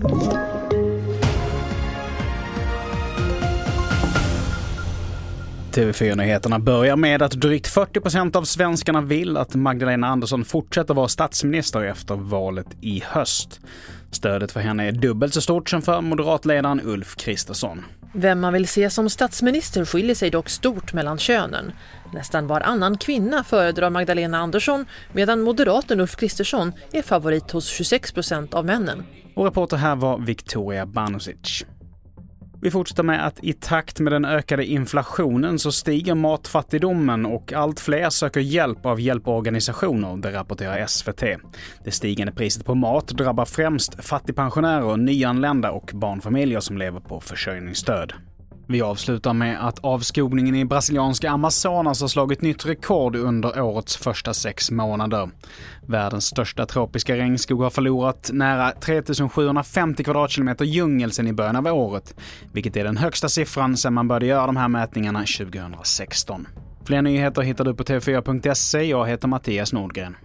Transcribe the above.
Thank you. TV4-nyheterna börjar med att drygt 40% av svenskarna vill att Magdalena Andersson fortsätter vara statsminister efter valet i höst. Stödet för henne är dubbelt så stort som för moderatledaren Ulf Kristersson. Vem man vill se som statsminister skiljer sig dock stort mellan könen. Nästan varannan kvinna föredrar Magdalena Andersson medan moderaten Ulf Kristersson är favorit hos 26 procent av männen. Och reporter här var Victoria Banusic. Vi fortsätter med att i takt med den ökade inflationen så stiger matfattigdomen och allt fler söker hjälp av hjälporganisationer, det rapporterar SVT. Det stigande priset på mat drabbar främst fattigpensionärer, nyanlända och barnfamiljer som lever på försörjningsstöd. Vi avslutar med att avskogningen i brasilianska Amazonas har slagit nytt rekord under årets första sex månader. Världens största tropiska regnskog har förlorat nära 3750 kvadratkilometer djungel sedan i början av året, vilket är den högsta siffran sedan man började göra de här mätningarna 2016. Fler nyheter hittar du på tv4.se. Jag heter Mattias Nordgren.